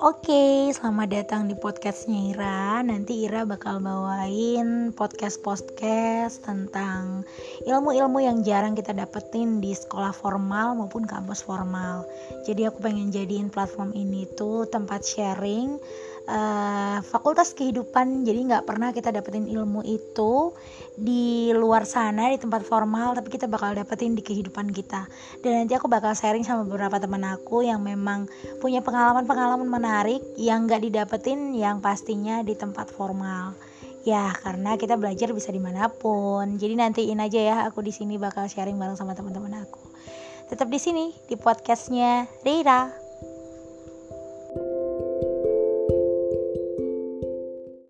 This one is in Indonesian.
Oke, selamat datang di podcastnya Ira. Nanti Ira bakal bawain podcast-podcast tentang ilmu-ilmu yang jarang kita dapetin di sekolah formal maupun kampus formal. Jadi aku pengen jadiin platform ini tuh tempat sharing uh, fakultas kehidupan jadi nggak pernah kita dapetin ilmu itu di luar sana di tempat formal tapi kita bakal dapetin di kehidupan kita. Dan nanti aku bakal sharing sama beberapa teman aku yang memang punya pengalaman-pengalaman menarik yang nggak didapetin yang pastinya di tempat formal. Ya karena kita belajar bisa di mana pun. Jadi nantiin aja ya aku di sini bakal sharing bareng sama teman-teman aku. Tetap di sini di podcastnya Rira